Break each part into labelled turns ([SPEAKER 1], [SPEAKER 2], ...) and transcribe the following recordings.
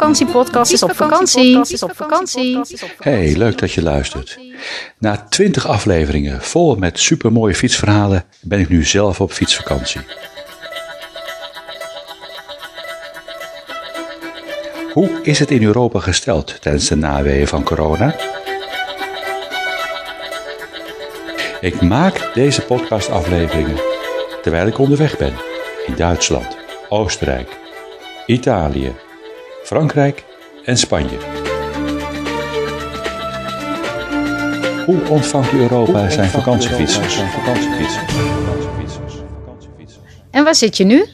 [SPEAKER 1] Fietsvakantiepodcast is op vakantie. Is op vakantie.
[SPEAKER 2] Hey, leuk dat je luistert. Na 20 afleveringen vol met supermooie fietsverhalen ben ik nu zelf op fietsvakantie. Hoe is het in Europa gesteld tijdens de naweeën van corona? Ik maak deze podcastafleveringen terwijl ik onderweg ben in Duitsland, Oostenrijk, Italië, Frankrijk en Spanje. Hoe ontvangt Europa zijn vakantiefietsers?
[SPEAKER 1] En waar zit je nu?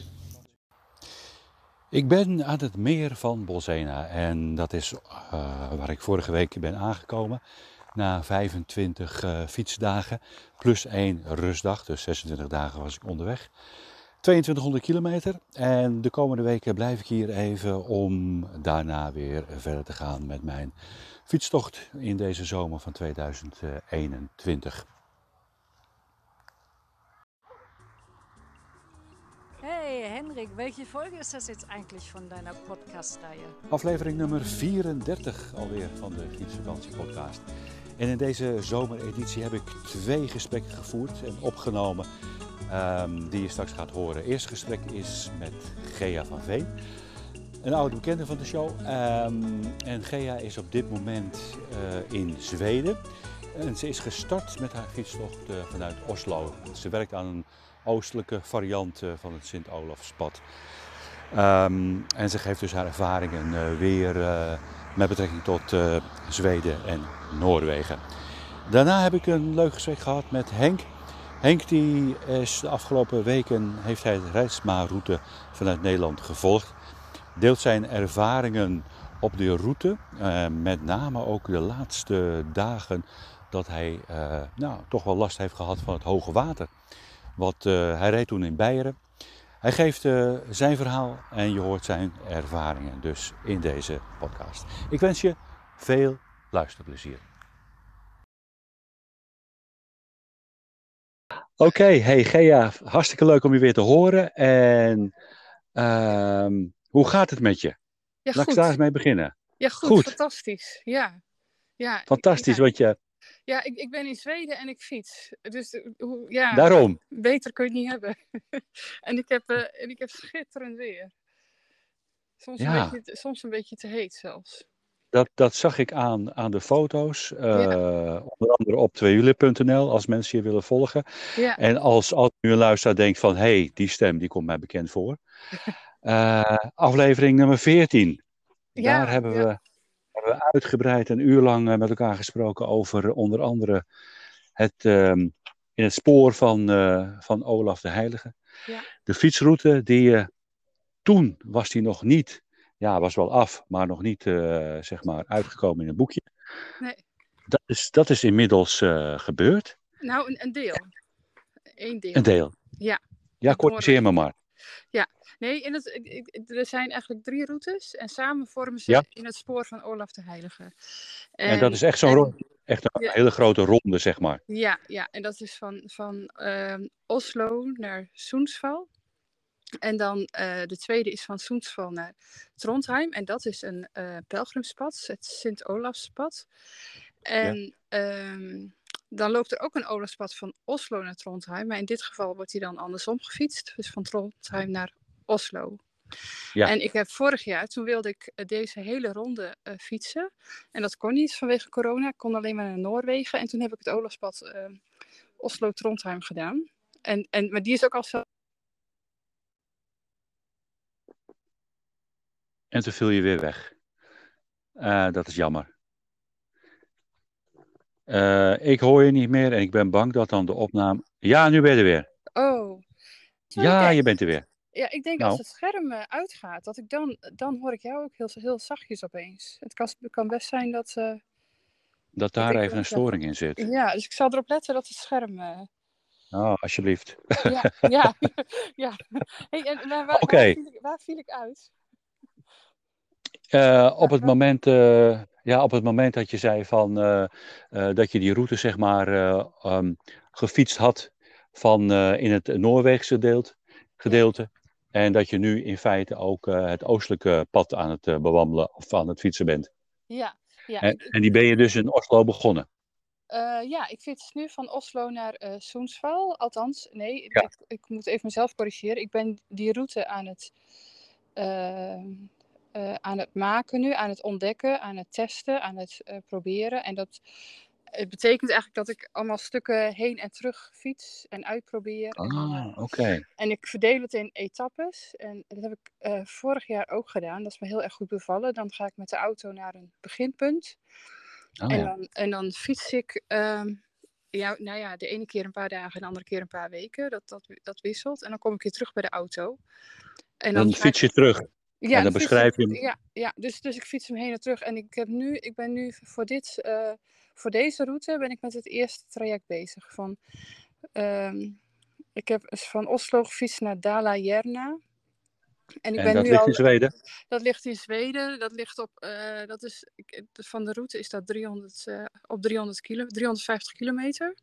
[SPEAKER 2] Ik ben aan het meer van Bolsena en dat is uh, waar ik vorige week ben aangekomen. Na 25 uh, fietsdagen plus één rustdag, dus 26 dagen was ik onderweg. 2200 kilometer en de komende weken blijf ik hier even om daarna weer verder te gaan met mijn fietstocht in deze zomer van 2021.
[SPEAKER 3] Hey Henrik, welche Folge ist das jetzt eigentlich von deiner Podcast-Reihe?
[SPEAKER 2] Aflevering nummer 34 alweer van de Fietsvakantie podcast. En in deze zomereditie heb ik twee gesprekken gevoerd en opgenomen um, die je straks gaat horen. Eerste gesprek is met Gea van Veen, een oude bekende van de show. Um, en Gea is op dit moment uh, in Zweden. En ze is gestart met haar fietstocht uh, vanuit Oslo. Ze werkt aan een oostelijke variant uh, van het Sint-Olafspad. Um, en ze geeft dus haar ervaringen weer met betrekking tot Zweden en Noorwegen. Daarna heb ik een leuk gesprek gehad met Henk. Henk die is de afgelopen weken heeft hij de Reisma-route vanuit Nederland gevolgd. Deelt zijn ervaringen op de route. Uh, met name ook de laatste dagen dat hij uh, nou, toch wel last heeft gehad van het hoge water. Wat, uh, hij reed toen in Beieren. Hij geeft zijn verhaal en je hoort zijn ervaringen dus in deze podcast. Ik wens je veel luisterplezier. Oké, okay, hey Gea, hartstikke leuk om je weer te horen. En uh, hoe gaat het met je?
[SPEAKER 4] Ja,
[SPEAKER 2] Laat ik daar eens mee beginnen.
[SPEAKER 4] Ja, goed, goed. fantastisch. Ja. Ja,
[SPEAKER 2] fantastisch,
[SPEAKER 4] ja.
[SPEAKER 2] wat je...
[SPEAKER 4] Ja, ik, ik ben in Zweden en ik fiets. Dus ja,
[SPEAKER 2] Daarom.
[SPEAKER 4] beter kun je het niet hebben. en, ik heb, uh, en ik heb schitterend weer. Soms, ja. een beetje, soms een beetje te heet zelfs.
[SPEAKER 2] Dat, dat zag ik aan, aan de foto's, uh, ja. onder andere op 2 als mensen je willen volgen.
[SPEAKER 4] Ja.
[SPEAKER 2] En als, als nu een luisteraar denkt van, hé, hey, die stem die komt mij bekend voor. Uh, aflevering nummer 14.
[SPEAKER 4] Ja,
[SPEAKER 2] Daar hebben, we, hebben we uitgebreid een uur lang met elkaar gesproken over onder andere het, um, in het spoor van, uh, van Olaf de Heilige. De fietsroute die toen was die nog niet ja, was wel af, maar nog niet uh, zeg maar uitgekomen in een boekje.
[SPEAKER 4] Nee.
[SPEAKER 2] Dat is, dat is inmiddels uh, gebeurd.
[SPEAKER 4] Nou, een, een deel. Eén deel.
[SPEAKER 2] Een deel.
[SPEAKER 4] Ja.
[SPEAKER 2] Ja, corrigeer me maar.
[SPEAKER 4] Ja, nee, in het, er zijn eigenlijk drie routes en samen vormen ze
[SPEAKER 2] ja.
[SPEAKER 4] in het spoor van Olaf de Heilige.
[SPEAKER 2] En, en dat is echt zo'n echt een ja. hele grote ronde, zeg maar.
[SPEAKER 4] Ja, ja en dat is van, van uh, Oslo naar Soensval. En dan uh, de tweede is van Soensval naar Trondheim. En dat is een uh, pelgrimspad, het Sint-Olafspad. En ja. um, dan loopt er ook een Olafspad van Oslo naar Trondheim. Maar in dit geval wordt hij dan andersom gefietst. Dus van Trondheim naar Oslo.
[SPEAKER 2] Ja.
[SPEAKER 4] En ik heb vorig jaar, toen wilde ik uh, deze hele ronde fietsen. En dat kon niet vanwege corona. Ik kon alleen maar naar Noorwegen. En toen heb ik het Olafspad Oslo-Trondheim gedaan. En, en, maar die is ook al
[SPEAKER 2] En toen viel je weer weg. Uh, dat is jammer. Uh, ik hoor je niet meer en ik ben bang dat dan de opname. Ja, nu ben je er weer.
[SPEAKER 4] Oh.
[SPEAKER 2] Sorry, ja, je bent er weer.
[SPEAKER 4] Ja, ik denk
[SPEAKER 2] nou.
[SPEAKER 4] als het scherm uh, uitgaat, dat ik dan, dan hoor ik jou ook heel, heel zachtjes opeens. Het kan, kan best zijn dat.
[SPEAKER 2] dat daar dat even een storing in zit.
[SPEAKER 4] Ja, dus ik zal erop letten dat het scherm.
[SPEAKER 2] Oh, alsjeblieft.
[SPEAKER 4] Ja, ja. ja. Hey, en waar, waar,
[SPEAKER 2] okay.
[SPEAKER 4] waar, viel ik, waar viel ik uit?
[SPEAKER 2] Uh, op, het moment, uh, ja, op het moment dat je zei van, uh, dat je die route zeg maar um, gefietst had van in het Noorweegse deelt, gedeelte En dat je nu in feite ook het oostelijke pad aan het bewandelen of aan het fietsen bent.
[SPEAKER 4] Ja, ja.
[SPEAKER 2] En, en die ben je dus in Oslo begonnen?
[SPEAKER 4] ja, ik fiets nu van Oslo naar uh, Soensval. Althans, nee,
[SPEAKER 2] Ja.
[SPEAKER 4] ik, ik moet even mezelf corrigeren. Ik ben die route aan het, eh, eh, aan het maken nu, aan het ontdekken, aan het testen, aan het eh, proberen. En dat het betekent eigenlijk dat ik allemaal stukken heen en terug fiets en uitprobeer.
[SPEAKER 2] Ah, oké.
[SPEAKER 4] en ik verdeel het in etappes. En dat heb ik eh, vorig jaar ook gedaan. Dat is me heel erg goed bevallen. Dan ga ik met de auto naar een beginpunt.
[SPEAKER 2] Oh,
[SPEAKER 4] en,
[SPEAKER 2] ja.
[SPEAKER 4] dan, en dan fiets ik, ehm, ja, nou ja, de ene keer een paar dagen en de andere keer een paar weken. Dat, dat, dat wisselt. En dan kom ik weer terug bij de auto. En
[SPEAKER 2] Dan
[SPEAKER 4] ik-
[SPEAKER 2] fiets je terug.
[SPEAKER 4] Ja,
[SPEAKER 2] en dan beschrijf je hem.
[SPEAKER 4] Ja, ja dus, dus ik fiets hem heen en terug. En ik, heb nu, ik ben nu voor, dit, eh, voor deze route ben ik met het eerste traject bezig. Van, ehm, ik heb van Oslo gefietst naar Dala-Järna. En ik
[SPEAKER 2] En
[SPEAKER 4] ben
[SPEAKER 2] dat
[SPEAKER 4] nu
[SPEAKER 2] ligt
[SPEAKER 4] al,
[SPEAKER 2] in Zweden?
[SPEAKER 4] dat ligt in Zweden. Dat ligt op, eh, dat is, ik, van de route is dat 300, eh, op 300 kilo, 350 kilometer.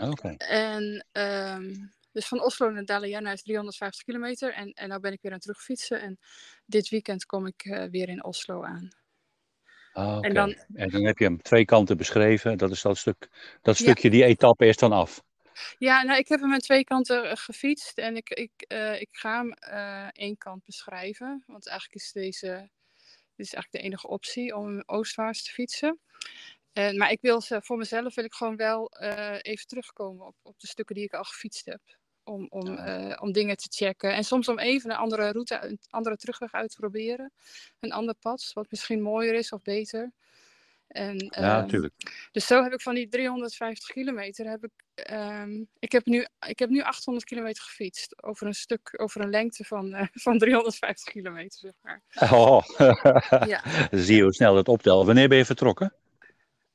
[SPEAKER 2] Oké.
[SPEAKER 4] En ehm, dus van Oslo naar Dala-Järna is 350 kilometer. En, en nou ben ik weer aan het terugfietsen. En dit weekend kom ik eh, weer in Oslo aan.
[SPEAKER 2] Ah, Oké.
[SPEAKER 4] En dan-
[SPEAKER 2] En dan heb je hem twee kanten beschreven. Dat is dat stuk. Dat
[SPEAKER 4] Ja.
[SPEAKER 2] stukje, die etappe is dan af.
[SPEAKER 4] Ja, nou, ik heb hem aan twee kanten eh, gefietst. En ik, ik, eh, ik ga hem één kant beschrijven. Want eigenlijk is deze dit is eigenlijk de enige optie om oostwaarts te fietsen. En, maar ik wil ze, voor mezelf wil ik gewoon wel even terugkomen op, op de stukken die ik al gefietst heb. Om, om,
[SPEAKER 2] Ja.
[SPEAKER 4] eh, om dingen te checken. En soms om even een andere route, een andere terugweg uit te proberen. Een ander pad, wat misschien mooier is of beter. En,
[SPEAKER 2] Ja,
[SPEAKER 4] ehm,
[SPEAKER 2] natuurlijk.
[SPEAKER 4] dus zo heb ik van die 350 kilometer, heb ik, ehm, ik, heb nu, ik heb nu 800 kilometer gefietst. Over een stuk, over een lengte van, eh, van 350 kilometer, zeg maar.
[SPEAKER 2] Oh.
[SPEAKER 4] Ja.
[SPEAKER 2] Zie je hoe snel dat optelt. Wanneer ben je vertrokken?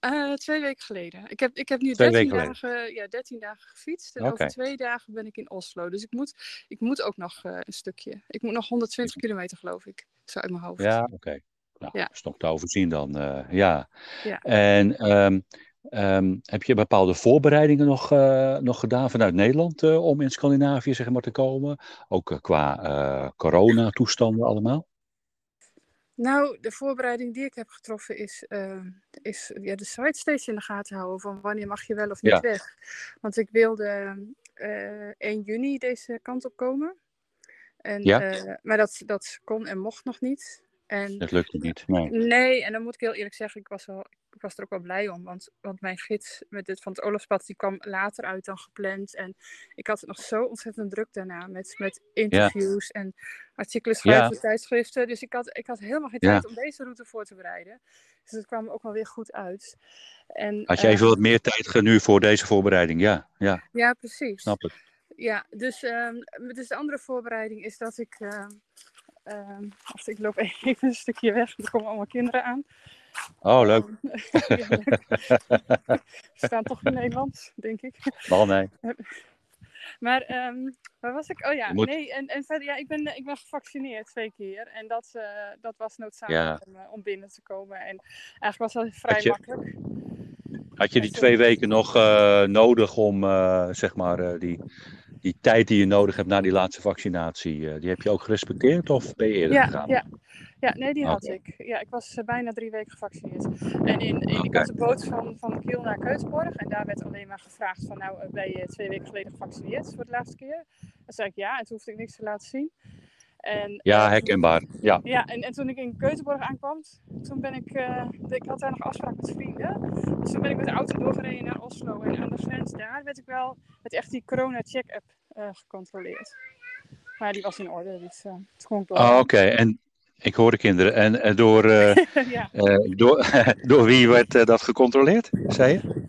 [SPEAKER 4] Eh, twee weken geleden. Ik heb, ik heb nu
[SPEAKER 2] Twee
[SPEAKER 4] 13
[SPEAKER 2] weken
[SPEAKER 4] dagen, ja, 13 dagen gefietst. En over twee dagen ben ik in Oslo. Dus ik moet, ik moet ook nog eh, een stukje. Ik moet nog 120 kilometer, geloof ik. Zo uit mijn hoofd.
[SPEAKER 2] Ja, oké. Nou,
[SPEAKER 4] Ja.
[SPEAKER 2] dat is nog te overzien dan. eh, ja.
[SPEAKER 4] Ja.
[SPEAKER 2] En ehm, ehm, heb je bepaalde voorbereidingen nog, nog gedaan vanuit Nederland om in Scandinavië zeg maar, te komen? Ook qua coronatoestanden allemaal?
[SPEAKER 4] Nou, de voorbereiding die ik heb getroffen is, eh, is ja, de site steeds in de gaten houden van wanneer mag je wel of niet
[SPEAKER 2] Ja.
[SPEAKER 4] weg. Want ik wilde eh 1 juni deze kant op komen. En,
[SPEAKER 2] Ja.
[SPEAKER 4] eh, maar dat, dat kon en mocht nog niet. En
[SPEAKER 2] Dat lukte niet. Nee.
[SPEAKER 4] Nee, en dan moet ik heel eerlijk zeggen, ik was, wel, ik was er ook wel blij om. Want, want mijn gids met dit van het Olafspad, die kwam later uit dan gepland. En ik had het nog zo ontzettend druk daarna met, met interviews en artikelen schrijven
[SPEAKER 2] Ja.
[SPEAKER 4] voor tijdschriften. Dus ik had, ik had helemaal geen
[SPEAKER 2] Ja.
[SPEAKER 4] tijd om deze route voor te bereiden. Dus dat kwam ook wel weer goed uit. En,
[SPEAKER 2] Had je
[SPEAKER 4] eh,
[SPEAKER 2] even wat meer tijd nu voor deze voorbereiding? Ja, ja,
[SPEAKER 4] Ja, precies.
[SPEAKER 2] snap ik.
[SPEAKER 4] Ja, dus, ehm, dus de andere voorbereiding is dat ik. ehm ehm, ik loop even een stukje weg, er komen allemaal kinderen aan.
[SPEAKER 2] Oh, leuk.
[SPEAKER 4] Ja, leuk. We staan toch in Nederland, denk ik.
[SPEAKER 2] Wel nee.
[SPEAKER 4] Maar ehm, waar was ik? Oh ja,
[SPEAKER 2] moet-
[SPEAKER 4] nee. En, en verder, ja, ik ben, ik ben gevaccineerd twee keer. En dat, eh, dat was noodzakelijk
[SPEAKER 2] Ja.
[SPEAKER 4] om, eh, om binnen te komen. En eigenlijk was dat vrij
[SPEAKER 2] je-
[SPEAKER 4] makkelijk.
[SPEAKER 2] Had je die twee weken nog eh, nodig om, eh, zeg maar, eh, die, die tijd die je nodig hebt na die laatste vaccinatie, eh, die heb je ook gerespecteerd of ben je eerder
[SPEAKER 4] Ja,
[SPEAKER 2] gegaan?
[SPEAKER 4] ja. ja, nee, die had
[SPEAKER 2] Oké.
[SPEAKER 4] ik. Ja, ik was eh, bijna drie weken gevaccineerd. En in, in, ik had de boot van, van Kiel naar Keutsborg. En daar werd alleen maar gevraagd van, nou, eh, ben je twee weken geleden gevaccineerd voor de laatste keer? Dan zei ik ja, en toen hoefde ik niks te laten zien. En,
[SPEAKER 2] Ja,
[SPEAKER 4] eh,
[SPEAKER 2] herkenbaar. Ja.
[SPEAKER 4] Ja, en, en toen ik in Keutenborg aankwam, toen ben ik, eh, ik had daar nog afspraak met vrienden. Dus toen ben ik met de auto doorgereden naar Oslo. En aan de grens daar werd ik wel met echt die corona-check-app eh, gecontroleerd. Maar die was in orde, dus uh, het kon ik door.
[SPEAKER 2] Oh, Oké, en ik hoor de kinderen. En eh, door, eh,
[SPEAKER 4] ja.
[SPEAKER 2] eh, door, door wie werd dat gecontroleerd, zei je?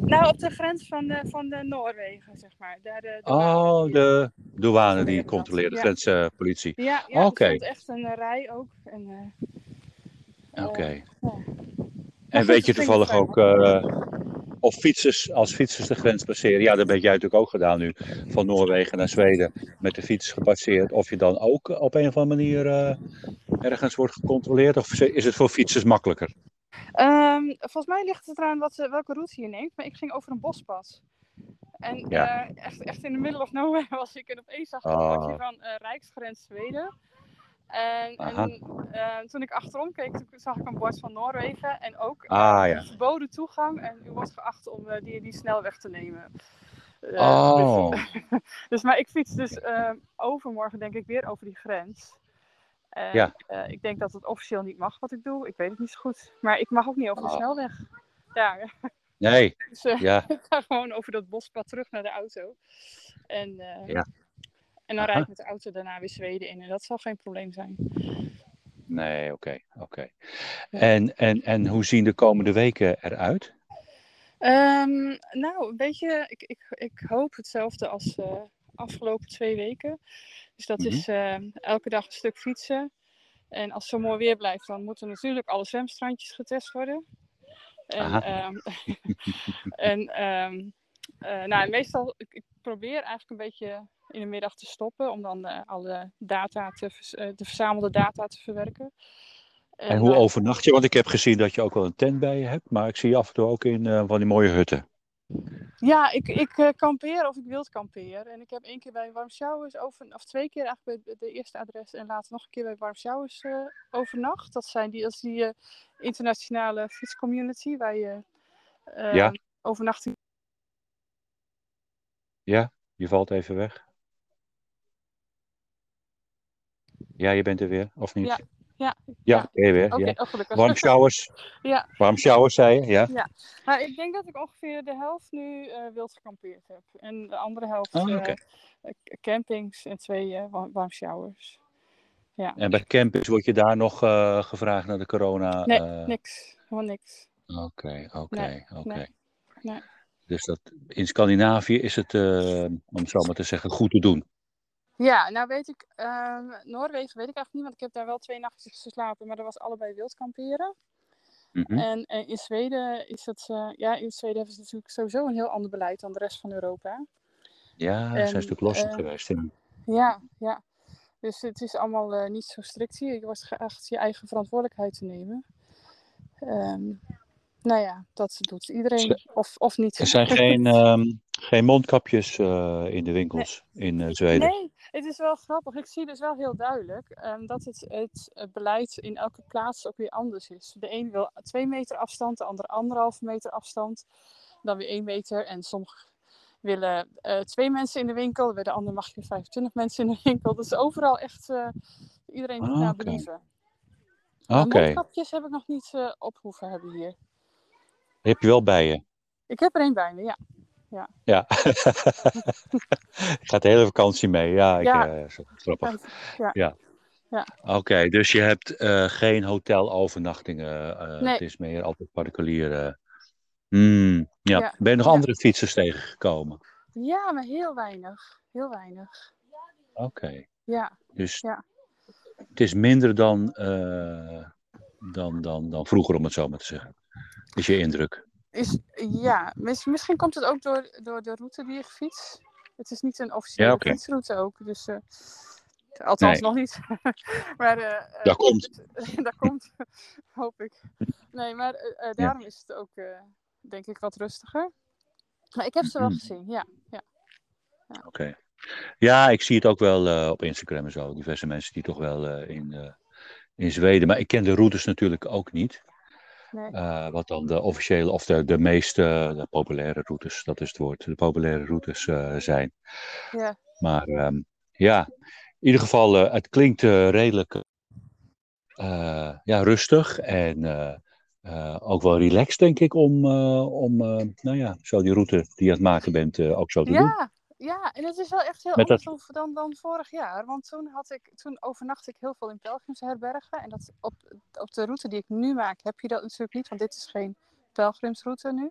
[SPEAKER 4] Nou, op de grens van de, van de Noorwegen, zeg maar. Daar de, de
[SPEAKER 2] Oh, de douane die
[SPEAKER 4] Ja.
[SPEAKER 2] controleert, de
[SPEAKER 4] Ja.
[SPEAKER 2] grenspolitie.
[SPEAKER 4] Ja, ja
[SPEAKER 2] Oké.
[SPEAKER 4] er stond echt een rij ook. En, eh,
[SPEAKER 2] Oké.
[SPEAKER 4] ja.
[SPEAKER 2] En weet je toevallig ook eh, of fietsers, als fietsers de grens passeren, ja, dat heb jij natuurlijk ook gedaan nu, van Noorwegen naar Zweden, met de fiets gepasseerd, of je dan ook op een of andere manier eh, ergens wordt gecontroleerd, of is het voor fietsers makkelijker?
[SPEAKER 4] Ehm, volgens mij ligt het eraan wat, welke route je neemt, maar ik ging over een bospad. En
[SPEAKER 2] Ja.
[SPEAKER 4] eh, echt, echt in de middle of nowhere was ik. En opeens zag ik een
[SPEAKER 2] Oh.
[SPEAKER 4] van eh, Rijksgrens Zweden. En, en eh, toen ik achterom keek, toen zag ik een bord van Noorwegen. En ook eh,
[SPEAKER 2] Ah, ja.
[SPEAKER 4] verboden toegang. En u wordt geacht om eh, die, die snelweg te nemen. Eh,
[SPEAKER 2] Oh,
[SPEAKER 4] dus, dus, maar ik fiets dus eh, overmorgen denk ik weer over die grens. En,
[SPEAKER 2] Ja.
[SPEAKER 4] eh, ik denk dat het officieel niet mag wat ik doe. Ik weet het niet zo goed. Maar ik mag ook niet over de
[SPEAKER 2] Oh.
[SPEAKER 4] snelweg. Daar.
[SPEAKER 2] nee.
[SPEAKER 4] Dus eh,
[SPEAKER 2] Ja.
[SPEAKER 4] ik ga gewoon over dat bospad terug naar de auto. En, eh,
[SPEAKER 2] Ja.
[SPEAKER 4] En dan
[SPEAKER 2] Aha.
[SPEAKER 4] rijd ik met de auto daarna weer Zweden in. En dat zal geen probleem zijn.
[SPEAKER 2] Nee, oké, oké. En, en, en hoe zien de komende weken eruit?
[SPEAKER 4] Ehm, nou, een beetje, ik, ik, ik hoop hetzelfde als de afgelopen twee weken. Dus dat is eh, elke dag een stuk fietsen. En als het zo mooi weer blijft, dan moeten natuurlijk alle zwemstrandjes getest worden. En, ehm, en ehm, eh, nou, meestal, ik, ik probeer eigenlijk een beetje in de middag te stoppen om dan eh, alle data te, eh, de verzamelde data te verwerken.
[SPEAKER 2] En hoe
[SPEAKER 4] nou,
[SPEAKER 2] overnacht je? Want ik heb gezien dat je ook wel een tent bij je hebt, maar ik zie je af en toe ook in eh, van die mooie hutten.
[SPEAKER 4] Ja, ik, ik eh, kampeer of ik wild kampeer. En ik heb één keer bij Warm Showers over, of twee keer eigenlijk bij de eerste adres en later nog een keer bij Warm Showers eh, overnacht. Dat zijn die, is die eh, internationale fietscommunity waar je eh,
[SPEAKER 2] Ja.
[SPEAKER 4] overnachting.
[SPEAKER 2] Ja, je valt even weg. Ja, je bent er weer, of niet?
[SPEAKER 4] Ja, ja,
[SPEAKER 2] Ja,
[SPEAKER 4] ja.
[SPEAKER 2] weer. Ja.
[SPEAKER 4] oh.
[SPEAKER 2] Warm showers.
[SPEAKER 4] Ja.
[SPEAKER 2] Warm showers, zei je? Ja.
[SPEAKER 4] Maar ik denk dat ik ongeveer de helft nu eh, wild gekampeerd heb. En de andere helft
[SPEAKER 2] Oh,
[SPEAKER 4] eh, eh, campings en twee wa- warm showers. Ja,
[SPEAKER 2] En bij campings word je daar nog gevraagd naar de corona?
[SPEAKER 4] nee, niks. Helemaal niks.
[SPEAKER 2] Oké, oké, oké. Dus dat, in Scandinavië is het, om het zo maar te zeggen, goed te doen.
[SPEAKER 4] Ja, nou weet ik, ehm, Noorwegen weet ik eigenlijk niet, want ik heb daar wel twee nachtjes geslapen, maar dat was allebei wild kamperen.
[SPEAKER 2] Mhm.
[SPEAKER 4] En, en in Zweden is het, eh, ja, in Zweden hebben ze natuurlijk sowieso een heel ander beleid dan de rest van Europa.
[SPEAKER 2] Ja, ze zijn een stuk losser
[SPEAKER 4] eh,
[SPEAKER 2] geweest. ja.
[SPEAKER 4] Ja, ja. Dus het is allemaal eh, niet zo strikt hier. Je wordt geacht je eigen verantwoordelijkheid te nemen. Ehm, nou ja, dat doet iedereen. Of, of niet.
[SPEAKER 2] Er zijn geen, ehm, geen mondkapjes eh, in de winkels in eh, Zweden.
[SPEAKER 4] Nee, het is wel grappig. Ik zie dus wel heel duidelijk ehm, dat het, het eh, beleid in elke plaats ook weer anders is. De een wil twee meter afstand, de ander anderhalve meter afstand. Dan weer één meter. En sommigen willen eh, twee mensen in de winkel. Bij de ander mag je 25 mensen in de winkel. Dus overal echt eh, iedereen doet
[SPEAKER 2] Ah,
[SPEAKER 4] naar believen.
[SPEAKER 2] Oké,
[SPEAKER 4] mondkapjes heb ik nog niet eh, op hoeven hebben hier.
[SPEAKER 2] die heb je wel bij je.
[SPEAKER 4] Ik heb er één bij me, ja.
[SPEAKER 2] Ja. Gaat de hele vakantie mee. Ja, ik,
[SPEAKER 4] Ja.
[SPEAKER 2] zo grappig.
[SPEAKER 4] Ja.
[SPEAKER 2] Ja.
[SPEAKER 4] Ja.
[SPEAKER 2] Oké, dus je hebt eh, geen hotelovernachtingen. eh
[SPEAKER 4] Nee.
[SPEAKER 2] Het is meer altijd particulier. eh. Hmm, ja.
[SPEAKER 4] Ja.
[SPEAKER 2] Ben je nog
[SPEAKER 4] Ja.
[SPEAKER 2] andere fietsers tegengekomen?
[SPEAKER 4] Ja, maar heel weinig. Heel weinig.
[SPEAKER 2] Oké,
[SPEAKER 4] Ja,
[SPEAKER 2] dus
[SPEAKER 4] Ja.
[SPEAKER 2] het is minder dan, dan, dan, dan vroeger, om het zo maar te zeggen. Is je indruk?
[SPEAKER 4] Is, ja. Mis- misschien komt het ook door, door de route die ik fiets. Het is niet een officiële
[SPEAKER 2] Ja,
[SPEAKER 4] fietsroute ook. Dus, eh, althans,
[SPEAKER 2] Nee.
[SPEAKER 4] nog niet. maar eh, eh,
[SPEAKER 2] Dat komt.
[SPEAKER 4] dat komt, hoop ik. Nee, maar daarom is het ook, denk ik, wat rustiger. Maar ik heb ze wel
[SPEAKER 2] Mhm.
[SPEAKER 4] gezien, ja. ja.
[SPEAKER 2] Oké. Ja, ik zie het ook wel op Instagram en zo. Diverse mensen die toch wel in, in Zweden. Maar ik ken de routes natuurlijk ook niet.
[SPEAKER 4] Nee.
[SPEAKER 2] Eh, wat dan de officiële of de, de meest de populaire routes, dat is het woord, de populaire routes eh, zijn.
[SPEAKER 4] Ja.
[SPEAKER 2] Maar ehm, ja, in ieder geval, eh, het klinkt redelijk ja, rustig en ook wel relaxed, denk ik, om, om nou ja, zo die route die je aan het maken bent ook zo te doen.
[SPEAKER 4] Ja, en het is wel echt heel
[SPEAKER 2] Met
[SPEAKER 4] anders dan, dan, dan vorig jaar. Want toen, had ik, toen overnachtte ik heel veel in pelgrimsherbergen. En dat op, op de route die ik nu maak heb je dat natuurlijk niet, want dit is geen pelgrimsroute nu.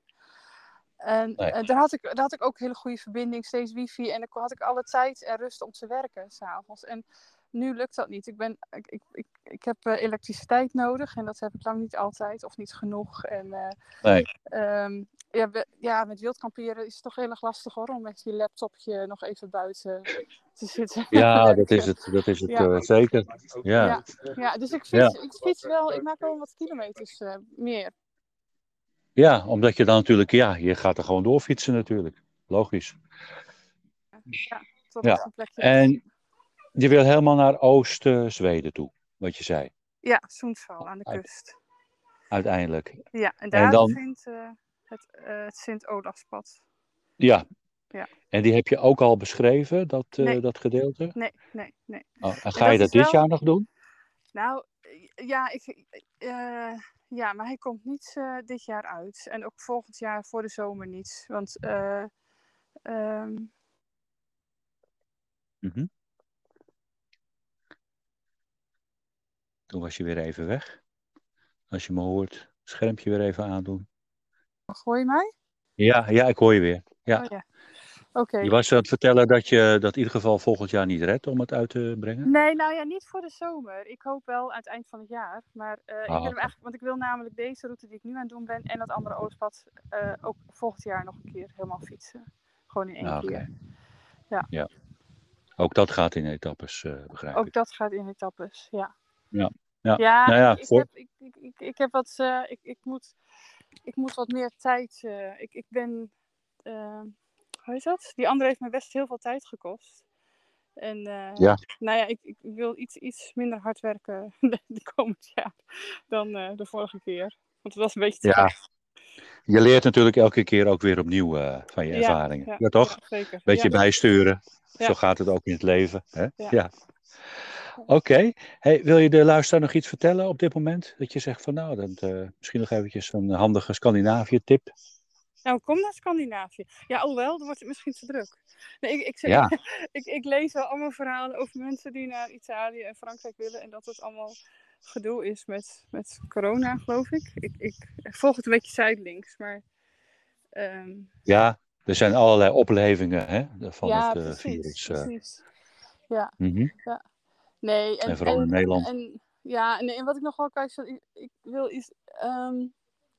[SPEAKER 4] En
[SPEAKER 2] Nee.
[SPEAKER 4] eh, daar, had ik, daar had ik ook hele goede verbinding, steeds wifi. En dan had ik alle tijd en rust om te werken s'avonds. En nu lukt dat niet. Ik, ben, ik, ik, ik, ik heb eh, elektriciteit nodig en dat heb ik lang niet altijd of niet genoeg. En, eh,
[SPEAKER 2] Nee.
[SPEAKER 4] ehm, ja, we- ja, met wild kamperen is het toch heel erg lastig hoor, om met je laptopje nog even buiten te zitten.
[SPEAKER 2] Ja, dat is het, dat is het
[SPEAKER 4] Ja.
[SPEAKER 2] eh, zeker. Ja.
[SPEAKER 4] Ja, ja, dus ik fiets, ik fiets wel, ik maak wel wat kilometers eh, meer.
[SPEAKER 2] ja, omdat je dan natuurlijk, ja, je gaat er gewoon doorfietsen natuurlijk. logisch.
[SPEAKER 4] Ja, tot
[SPEAKER 2] Ja,
[SPEAKER 4] op een plekje.
[SPEAKER 2] En je wil helemaal naar Oost-Zweden toe, wat je zei,
[SPEAKER 4] Ja, Soensval aan de kust.
[SPEAKER 2] uiteindelijk.
[SPEAKER 4] Ja, en daar
[SPEAKER 2] dan-
[SPEAKER 4] vindt eh, het, eh, het Sint-Olafspad.
[SPEAKER 2] Ja.
[SPEAKER 4] Ja.
[SPEAKER 2] En die heb je ook al beschreven, dat, eh,
[SPEAKER 4] Nee.
[SPEAKER 2] dat gedeelte?
[SPEAKER 4] Nee, nee, nee.
[SPEAKER 2] Oh, en ga je dat dit
[SPEAKER 4] wel-
[SPEAKER 2] jaar nog doen?
[SPEAKER 4] Nou, ja, ik, eh, ja, maar hij komt niet dit jaar uit. En ook volgend jaar voor de zomer niet. Want eh, ehm,
[SPEAKER 2] Mhm. Toen was je weer even weg. Als je me hoort, schermpje weer even aandoen.
[SPEAKER 4] Gooi je mij?
[SPEAKER 2] Ja, ja, ik hoor je weer. Ja.
[SPEAKER 4] Oh, ja. Oké.
[SPEAKER 2] Je was aan het vertellen dat je dat in ieder geval volgend jaar niet redt om het uit te brengen.
[SPEAKER 4] Nee, nou ja, niet voor de zomer. Ik hoop wel aan het eind van het jaar. Maar eh, ik wil
[SPEAKER 2] Ah,
[SPEAKER 4] hem
[SPEAKER 2] oké.
[SPEAKER 4] eigenlijk, want ik wil namelijk deze route die ik nu aan het doen ben en dat andere Oostpad eh, ook volgend jaar nog een keer helemaal fietsen. Gewoon in één
[SPEAKER 2] Ah, oké.
[SPEAKER 4] keer.
[SPEAKER 2] Ook dat gaat in etappes, eh begrijp
[SPEAKER 4] Ook
[SPEAKER 2] ik.
[SPEAKER 4] dat gaat in etappes, ja.
[SPEAKER 2] Ja, ja.
[SPEAKER 4] Ja,
[SPEAKER 2] Nou ja,
[SPEAKER 4] ik,
[SPEAKER 2] voor-
[SPEAKER 4] heb, ik, ik, ik, heb wat, ik, ik, moet, ik moet wat meer tijd. eh, ik, ik ben, eh, hoe heet dat? Die andere heeft me best heel veel tijd gekost. En eh,
[SPEAKER 2] Ja.
[SPEAKER 4] nou ja, ik, ik wil iets, iets minder hard werken de, komend jaar dan de vorige keer. Want het was een beetje te
[SPEAKER 2] Ja. Je leert natuurlijk elke keer ook weer opnieuw van je
[SPEAKER 4] Ja,
[SPEAKER 2] ervaringen. Ja, toch?
[SPEAKER 4] zeker.
[SPEAKER 2] Beetje bijsturen. Zo gaat het ook in het leven. Hè? Ja.
[SPEAKER 4] Ja.
[SPEAKER 2] Oké. Hey, wil je de luisteraar nog iets vertellen op dit moment? Dat je zegt van nou, dat, eh, misschien nog eventjes een handige Scandinavië-tip.
[SPEAKER 4] Nou, kom naar Scandinavië. Ja, alhoewel, dan wordt het misschien te druk. Nee, ik, ik, zeg-
[SPEAKER 2] Ja.
[SPEAKER 4] ik, ik lees wel allemaal verhalen over mensen die naar Italië en Frankrijk willen. En dat het allemaal gedoe is met, met corona, geloof ik. ik. Ik volg het een beetje zijdelings, maar... ehm,
[SPEAKER 2] Ja, er zijn allerlei oplevingen hè, van
[SPEAKER 4] ja,
[SPEAKER 2] het eh,
[SPEAKER 4] precies,
[SPEAKER 2] virus. eh.
[SPEAKER 4] precies. Ja,
[SPEAKER 2] Mhm.
[SPEAKER 4] Nee. En,
[SPEAKER 2] En vooral in Nederland.
[SPEAKER 4] En, ja, en, en wat ik nog wel kijk, ik, ik wil iets... ehm,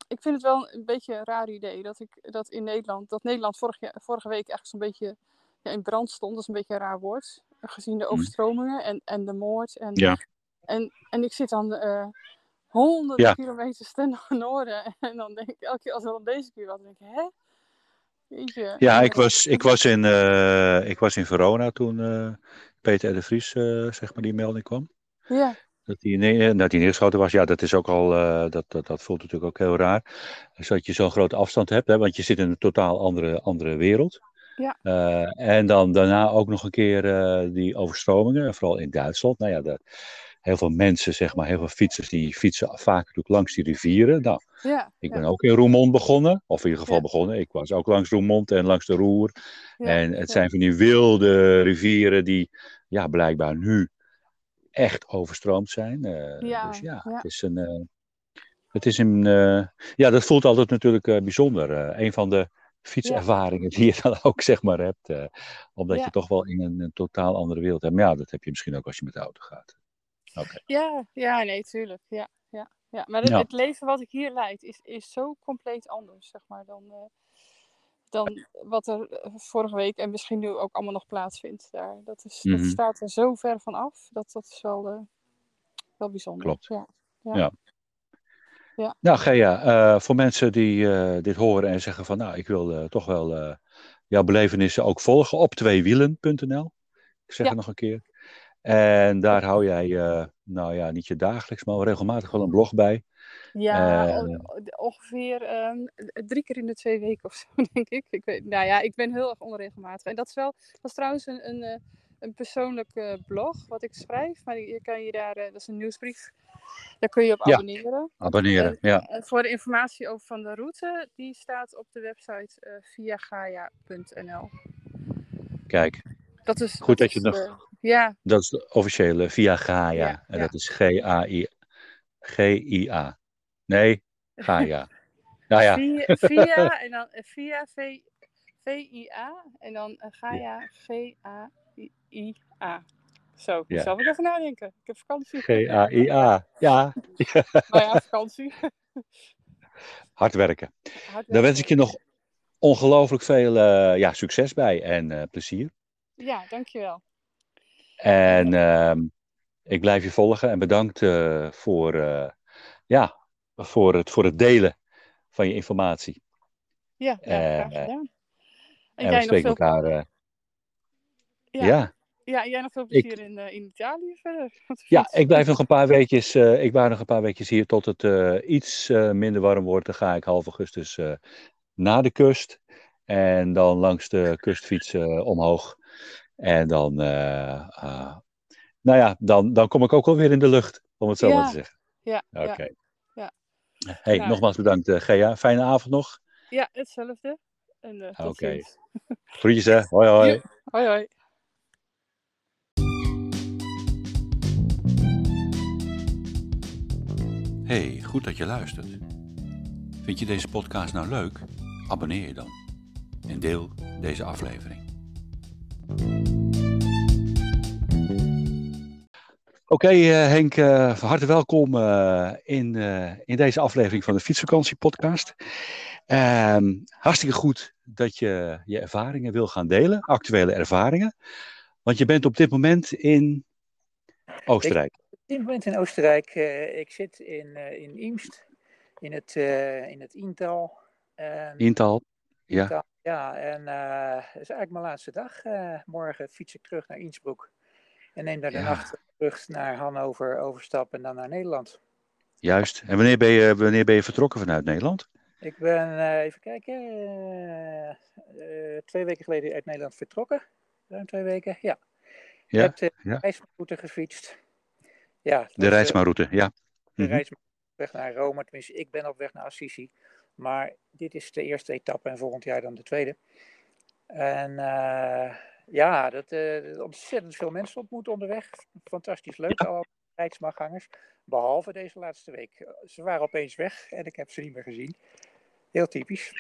[SPEAKER 4] ik vind het wel een beetje een raar idee dat ik dat in Nederland, dat Nederland vorige, vorige week echt zo'n beetje ja, in brand stond. Dat is een beetje een raar woord. Gezien de
[SPEAKER 2] Mhm.
[SPEAKER 4] overstromingen en, en de moord. En,
[SPEAKER 2] Ja.
[SPEAKER 4] en, en ik zit dan eh, honderden
[SPEAKER 2] Ja.
[SPEAKER 4] kilometers ten noorden. En dan denk ik, elke keer als er dan deze keer wat, denk ik, hè? Jeetje.
[SPEAKER 2] Ja, ik was, ik was, in, eh, ik was in Verona toen eh, Peter R. de Vries eh, zeg maar die melding kwam.
[SPEAKER 4] Ja,
[SPEAKER 2] Dat hij, nee, dat hij neergeschoten was, ja, dat is ook al, eh, dat, dat, dat voelt natuurlijk ook heel raar. Dus dat je zo'n grote afstand hebt, hè, want je zit in een totaal andere, andere wereld.
[SPEAKER 4] Ja.
[SPEAKER 2] Eh, en dan daarna ook nog een keer die overstromingen, vooral in Duitsland. Nou ja, de, heel veel mensen, zeg maar, heel veel fietsers, die fietsen vaak natuurlijk langs die rivieren. Nou,
[SPEAKER 4] ja.
[SPEAKER 2] ik
[SPEAKER 4] ja,
[SPEAKER 2] ben ook in Roermond begonnen, of in ieder geval
[SPEAKER 4] Ja.
[SPEAKER 2] begonnen. Ik was ook langs Roermond en langs de Roer. en het zijn van die wilde rivieren die, ja, blijkbaar nu echt overstroomd zijn. Eh,
[SPEAKER 4] Ja,
[SPEAKER 2] dus ja, het is een. eh, het is een eh, ja, dat voelt altijd natuurlijk bijzonder. Een van de fietservaringen die je dan ook zeg maar hebt. omdat
[SPEAKER 4] Ja.
[SPEAKER 2] je toch wel in een, een totaal andere wereld hebt. Maar ja, dat heb je misschien ook als je met de auto gaat.
[SPEAKER 4] Ja, ja, nee, tuurlijk. Ja, ja, ja. Maar het,
[SPEAKER 2] Ja.
[SPEAKER 4] het leven wat ik hier leid is, is zo compleet anders, zeg maar, dan, eh, dan wat er eh, vorige week en misschien nu ook allemaal nog plaatsvindt daar. Dat, is,
[SPEAKER 2] Mhm.
[SPEAKER 4] dat staat er zo ver van af. Dat, dat is wel, eh, wel bijzonder.
[SPEAKER 2] Klopt.
[SPEAKER 4] Ja.
[SPEAKER 2] Ja. Nou, Gea, voor mensen die dit horen en zeggen van nou, ik wil toch wel jouw belevenissen ook volgen op tweewielen.nl. Ik zeg
[SPEAKER 4] Ja.
[SPEAKER 2] het nog een keer. En daar hou jij, eh, nou ja, niet je dagelijks, maar regelmatig wel een blog bij.
[SPEAKER 4] Ja,
[SPEAKER 2] Eh,
[SPEAKER 4] on- ongeveer ehm, drie keer in de twee weken of zo, denk ik. ik weet, nou ja, ik ben heel erg onregelmatig. En dat is wel, dat is trouwens een, een, eh, een persoonlijk blog wat ik schrijf. Maar je kan je daar, dat is een nieuwsbrief, daar kun je op
[SPEAKER 2] Ja.
[SPEAKER 4] abonneren.
[SPEAKER 2] Abonneren,
[SPEAKER 4] En,
[SPEAKER 2] ja.
[SPEAKER 4] en voor de informatie over van de route, die staat op de website eh viagaia.nl.
[SPEAKER 2] Kijk,
[SPEAKER 4] Dat is,
[SPEAKER 2] Goed dat je
[SPEAKER 4] is,
[SPEAKER 2] nog-
[SPEAKER 4] ja,
[SPEAKER 2] dat is de officiële via Gaia.
[SPEAKER 4] Ja,
[SPEAKER 2] en
[SPEAKER 4] ja.
[SPEAKER 2] dat is G-A-I. G-I-A. Nee, Gaia. Nou ja,
[SPEAKER 4] via, via en dan eh, via V-I-A en dan eh, Gaia G-A-I-A. Zo,
[SPEAKER 2] Ja.
[SPEAKER 4] zal ik even nadenken. Ik heb vakantie.
[SPEAKER 2] G-A-I-A. Ja,
[SPEAKER 4] Maar ja, vakantie.
[SPEAKER 2] hard werken.
[SPEAKER 4] Hard
[SPEAKER 2] Daar wens
[SPEAKER 4] werken.
[SPEAKER 2] ik je nog ongelooflijk veel eh, ja, succes bij en plezier.
[SPEAKER 4] Ja, dankjewel.
[SPEAKER 2] En ehm, ik blijf je volgen en bedankt eh, voor, eh, ja, voor, het, voor het delen van je informatie.
[SPEAKER 4] Ja, ja graag
[SPEAKER 2] Eh,
[SPEAKER 4] gedaan. En,
[SPEAKER 2] En
[SPEAKER 4] jij
[SPEAKER 2] we
[SPEAKER 4] nog
[SPEAKER 2] spreken
[SPEAKER 4] veel,
[SPEAKER 2] elkaar. eh,
[SPEAKER 4] ja,
[SPEAKER 2] ja.
[SPEAKER 4] ja, jij nog veel
[SPEAKER 2] Ik-
[SPEAKER 4] plezier in, eh, in Italië verder.
[SPEAKER 2] Ja, ik blijf nog een paar weekjes. eh, ik blijf nog een paar weekjes hier tot het eh, iets eh, minder warm wordt. Dan ga ik half augustus eh, naar de kust. En dan langs de kust fietsen omhoog. En dan, eh, eh, nou ja, dan, dan kom ik ook wel weer in de lucht, om het zo
[SPEAKER 4] Ja,
[SPEAKER 2] maar te zeggen.
[SPEAKER 4] Ja,
[SPEAKER 2] Oké.
[SPEAKER 4] ja, ja.
[SPEAKER 2] Hey,
[SPEAKER 4] Nou,
[SPEAKER 2] nogmaals bedankt, eh, Gea. Fijne avond nog.
[SPEAKER 4] ja, hetzelfde. En eh, tot
[SPEAKER 2] Oké.
[SPEAKER 4] ziens.
[SPEAKER 2] Groetjes, hè. Hoi, hoi.
[SPEAKER 4] Hoi hoi.
[SPEAKER 2] Hey, goed dat je luistert. Vind je deze podcast nou leuk? Abonneer je dan. En deel deze aflevering. Oké eh, Henk, eh, van harte welkom eh, in, in deze aflevering van de Fietsvakantie podcast. Ehm, hartstikke goed dat je je ervaringen wil gaan delen, actuele ervaringen. Want je bent op dit moment in Oostenrijk.
[SPEAKER 5] Op dit moment in Oostenrijk. ik zit in, in Imst, in het, in het Intal. En,
[SPEAKER 2] Intal. Ja.
[SPEAKER 5] Intal, ja, en eh, het is eigenlijk mijn laatste dag. Eh, morgen fiets ik terug naar Innsbruck. En neem daar de
[SPEAKER 2] Ja.
[SPEAKER 5] nacht terug naar Hannover, overstap en dan naar Nederland.
[SPEAKER 2] Juist. En wanneer ben je, wanneer ben je vertrokken vanuit Nederland?
[SPEAKER 5] Ik ben, eh, even kijken, twee weken geleden uit Nederland vertrokken. Ruim twee weken, ja. Ik heb de
[SPEAKER 2] ja.
[SPEAKER 5] reisroute gefietst. Ja,
[SPEAKER 2] De
[SPEAKER 5] eh,
[SPEAKER 2] Rijksmaroute, ja.
[SPEAKER 5] de op weg naar Rome. Tenminste, ik ben op weg naar Assisi. Maar dit is de eerste etappe en volgend jaar dan de tweede. En eh, ja, dat, eh, ontzettend veel mensen ontmoet onderweg. Fantastisch leuk, alle Rijksmaargangers. Behalve deze laatste week. Ze waren opeens weg en ik heb ze niet meer gezien. Heel typisch.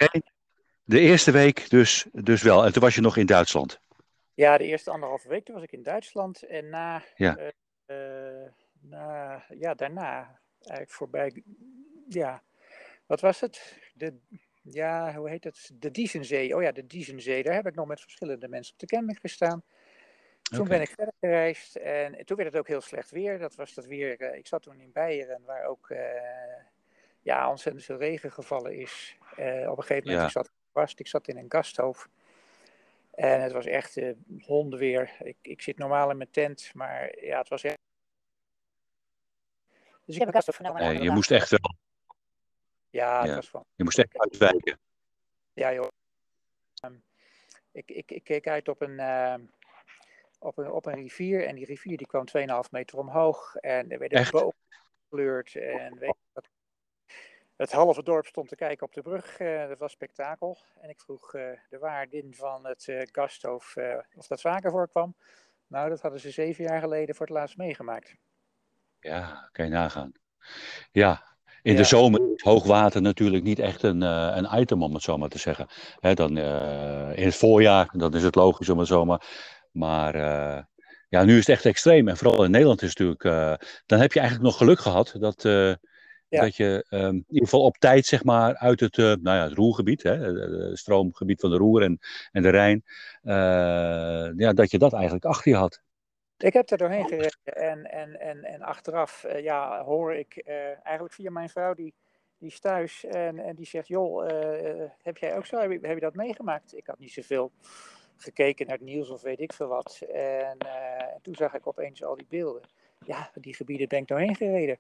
[SPEAKER 2] De eerste week dus, dus wel. En toen was je nog in Duitsland.
[SPEAKER 5] Ja, de eerste anderhalve week toen was ik in Duitsland. En na,
[SPEAKER 2] Ja.
[SPEAKER 5] eh, na ja, daarna eigenlijk voorbij, ja, wat was het? De, ja, hoe heet het? De Diezenzee. Oh ja, de Diezenzee. Daar heb ik nog met verschillende mensen op de camping gestaan. Toen ben ik verder gereisd en toen werd het ook heel slecht weer. Dat was dat weer, eh, ik zat toen in Beieren waar ook eh, ja, ontzettend veel regen gevallen is. Eh, op een gegeven moment,
[SPEAKER 2] Ja.
[SPEAKER 5] ik zat vast, ik zat in een gasthoofd. En het was echt eh hondenweer. Ik, ik zit normaal in mijn tent, maar ja, het was echt... Dus ik heb een gasthoofd genomen.
[SPEAKER 2] Nee, je moest echt wel.
[SPEAKER 5] Ja, was van...
[SPEAKER 2] Je moest echt uitwijken.
[SPEAKER 5] Ja, joh. Ehm, ik, ik, ik keek uit op een, ehm, op, een, op een rivier en die rivier die kwam 2,5 meter omhoog en er werden bomen gekleurd en weet wat. Het halve dorp stond te kijken op de brug. eh, dat was spektakel. En ik vroeg eh, de waardin van het eh gasthof of dat vaker voorkwam. Nou, dat hadden ze zeven jaar geleden voor het laatst meegemaakt.
[SPEAKER 2] Ja, kan je nagaan. Ja, in de zomer is hoogwater natuurlijk niet echt een, eh, een item, om het zo maar te zeggen. Hè, dan, eh, in het voorjaar, dan is het logisch om het zo maar. Maar eh, ja, nu is het echt extreem. En vooral in Nederland is het natuurlijk. dan heb je eigenlijk nog geluk gehad dat,
[SPEAKER 5] Ja.
[SPEAKER 2] dat je ehm, in ieder geval op tijd, zeg maar, uit het, nou ja, het Roergebied, hè, het stroomgebied van de Roer en, en de Rijn, ja, dat je dat eigenlijk achter je had.
[SPEAKER 5] Ik heb er doorheen gereden en, en, en, en achteraf eh, ja, hoor ik eh, eigenlijk via mijn vrouw, die, die is thuis en, en die zegt, joh, eh, heb jij ook zo, heb je, heb je dat meegemaakt? Ik had niet zoveel gekeken naar het nieuws of weet ik veel wat. En, en toen zag ik opeens al die beelden. Ja, die gebieden ben ik doorheen gereden.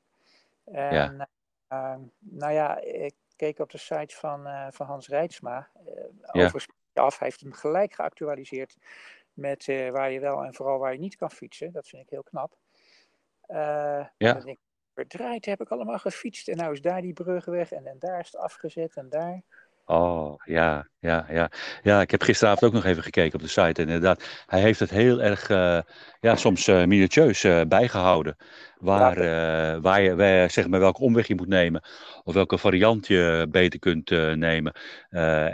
[SPEAKER 5] En,
[SPEAKER 2] Ja.
[SPEAKER 5] eh, nou ja, ik keek op de site van, van Hans Rijtsma. eh
[SPEAKER 2] Ja.
[SPEAKER 5] Overigens af, hij heeft hem gelijk geactualiseerd met eh, waar je wel en vooral waar je niet kan fietsen. Dat vind ik heel knap. Eh,
[SPEAKER 2] Ja.
[SPEAKER 5] en dan denk ik, verdraaid heb ik allemaal gefietst. En nou is daar die brug weg en, en daar is het afgezet en daar.
[SPEAKER 2] Oh, ja, ja, ja. Ja, ik heb gisteravond ook nog even gekeken op de site. En inderdaad, hij heeft het heel erg, eh, ja, soms eh, minutieus eh, bijgehouden. Waar, waar je, waar, zeg maar, welke omweg je moet nemen. Of welke variant je beter kunt nemen.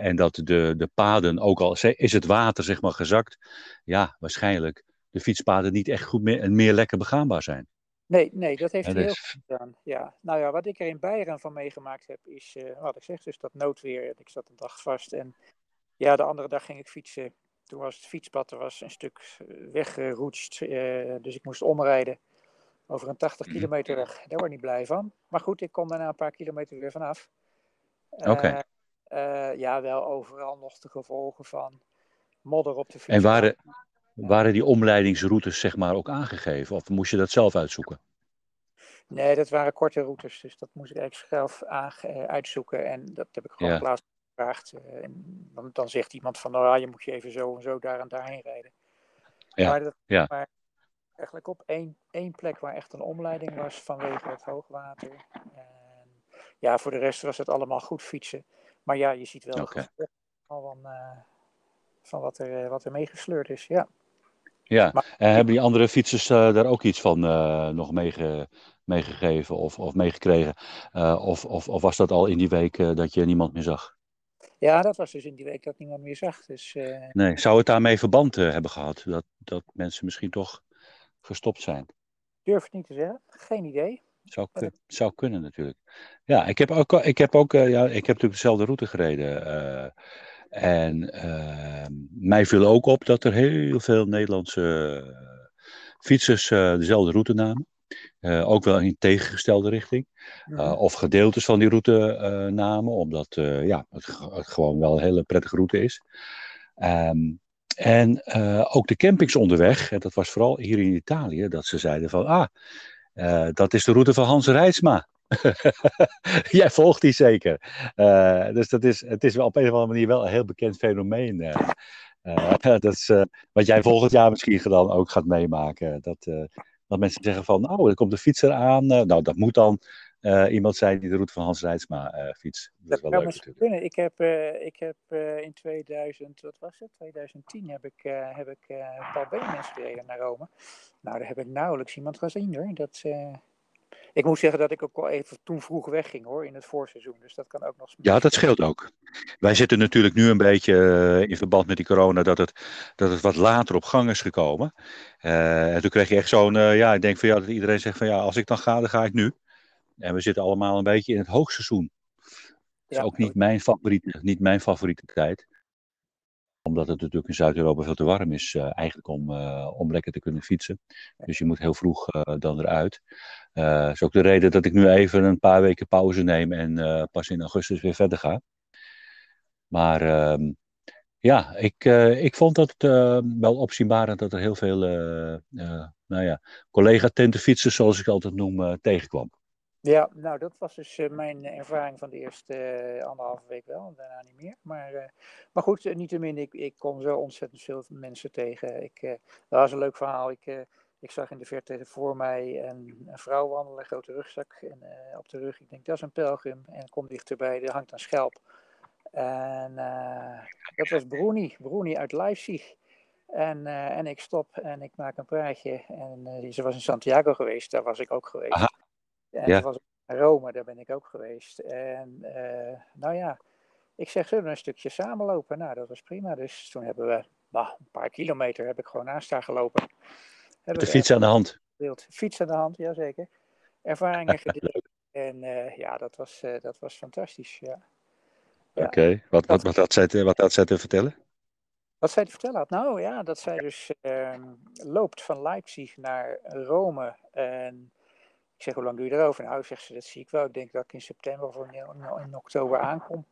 [SPEAKER 2] En dat de, de paden, ook al is het water, zeg maar, gezakt. Ja, waarschijnlijk de fietspaden niet echt goed meer, en meer lekker begaanbaar zijn.
[SPEAKER 5] Nee, nee, dat heeft hij heel goed gedaan. Ja. Nou ja, wat ik er in Beieren van meegemaakt heb, is eh, wat ik zeg, dus dat noodweer. Ik zat een dag vast en ja, de andere dag ging ik fietsen. Toen was het fietspad, er was een stuk eh, weggeroetst, eh, dus ik moest omrijden over een 80
[SPEAKER 2] Mhm.
[SPEAKER 5] kilometer weg. Daar word ik niet blij van. Maar goed, ik kom daarna een paar kilometer weer vanaf.
[SPEAKER 2] Oké.
[SPEAKER 5] Ja, wel overal nog de gevolgen van modder op de fiets.
[SPEAKER 2] En waren, waren die omleidingsroutes zeg maar ook aangegeven? Of moest je dat zelf uitzoeken?
[SPEAKER 5] Nee, dat waren korte routes. Dus dat moest ik eigenlijk zelf uitzoeken. En dat heb ik gewoon ja. plaats gevraagd. En dan, dan, zegt iemand van, nou je moet je even zo en zo daar en daarheen rijden.
[SPEAKER 2] Ja,
[SPEAKER 5] maar, dat,
[SPEAKER 2] ja.
[SPEAKER 5] maar eigenlijk op één, één plek waar echt een omleiding was vanwege het hoogwater. En ja, voor de rest was het allemaal goed fietsen. Maar ja, je ziet wel
[SPEAKER 2] okay.
[SPEAKER 5] van, uh, van wat er, wat er meegesleurd is. Ja.
[SPEAKER 2] Ja,
[SPEAKER 5] Maar-
[SPEAKER 2] en hebben die andere fietsers eh, daar ook iets van eh, nog meege, meegegeven of, of meegekregen? Eh, of, of, of was dat al in die week dat je niemand meer zag?
[SPEAKER 5] ja, dat was dus in die week dat niemand meer zag. Dus eh,
[SPEAKER 2] Nee, zou het daarmee verband hebben gehad? Dat, dat mensen misschien toch gestopt zijn?
[SPEAKER 5] durf het niet te zeggen. Geen idee.
[SPEAKER 2] Zou, kun- zou kunnen natuurlijk. Ja, ik heb ook, ik heb ook ja, ik heb natuurlijk dezelfde route gereden. En eh, mij viel ook op dat er heel veel Nederlandse eh, fietsers eh, dezelfde route namen. Eh, ook wel in tegengestelde richting. Eh, of gedeeltes van die route namen, omdat ja, het, gewoon wel een hele prettige route is. Ehm, en ook de campings onderweg, en dat was vooral hier in Italië, dat ze zeiden van, ah, dat is de route van Hans Reitsma. Jij volgt die zeker. Eh, dus dat is, het is wel op een of andere manier wel een heel bekend fenomeen. eh. Eh, dat is wat jij volgend jaar misschien dan ook gaat meemaken. Dat, dat mensen zeggen van, oh, er komt een fietser aan. Nou, dat moet dan iemand zijn die de route van Hans Reitsma eh fietst. Dat is wel leuk
[SPEAKER 5] kunnen. Ik heb, ik heb in 2000, wat was het? 2010 heb ik, heb ik eh Paul Beemens gereden naar Rome. Nou, daar heb ik nauwelijks iemand gezien hoor. Dat, Ik moet zeggen dat ik ook al even toen vroeg wegging hoor, in het voorseizoen. Dus dat kan ook nog.
[SPEAKER 2] Ja, dat scheelt ook. Wij zitten natuurlijk nu een beetje eh, in verband met die corona dat het, dat het wat later op gang is gekomen. Eh, en toen kreeg je echt zo'n, eh, ja, ik denk van ja, dat iedereen zegt van ja, als ik dan ga, dan ga ik nu. En we zitten allemaal een beetje in het hoogseizoen. Dat is
[SPEAKER 5] Ja.
[SPEAKER 2] ook niet mijn, favoriete, niet mijn favoriete tijd. Omdat het natuurlijk in Zuid-Europa veel te warm is, eh, eigenlijk om, eh, om lekker te kunnen fietsen. Dus je moet heel vroeg eh, dan eruit. Dat is ook de reden dat ik nu even een paar weken pauze neem en pas in augustus weer verder ga. Maar ehm, ja, ik, ik vond dat eh, wel opzienbarend dat er heel veel nou ja, collega-tentenfietsers, zoals ik altijd noem, tegenkwam.
[SPEAKER 5] Ja, nou dat was dus eh, mijn ervaring van de eerste eh, anderhalve week wel, daarna niet meer. Maar, eh, maar goed, uh, niettemin, ik, ik kom zo ontzettend veel mensen tegen. Ik, uh, dat was een leuk verhaal. Ik, uh, ik zag in de verte voor mij een, vrouw wandelen, een grote rugzak en, uh, op de rug. Ik denk, dat is een pelgrim. En kom dichterbij, er hangt een schelp. En dat was Bruni, Bruni uit Leipzig. En, uh, en ik stop en ik maak een praatje. En uh, ze was in Santiago geweest, daar was ik ook geweest. En
[SPEAKER 2] Ja.
[SPEAKER 5] was in Rome, daar ben ik ook geweest. En uh, nou ja, ik zeg, zullen we een stukje samenlopen? Nou, dat was prima. Dus toen hebben we nou, een paar kilometer heb ik gewoon naast haar gelopen.
[SPEAKER 2] Met de fiets aan de hand.
[SPEAKER 5] Gedeeld. Fiets aan de hand, jazeker. Ervaringen gedeeld. en uh, ja, dat was, uh, dat was fantastisch, ja.
[SPEAKER 2] ja. Oké, okay. wat, wat, wat, had zij te, wat had zij te vertellen?
[SPEAKER 5] Wat zij te vertellen had? Nou ja, dat zij dus uh, loopt van Leipzig naar Rome. En ik zeg, hoe lang doe je erover? Nou, zegt ze, dat zie ik wel. Ik denk dat ik in september of in, in oktober aankom.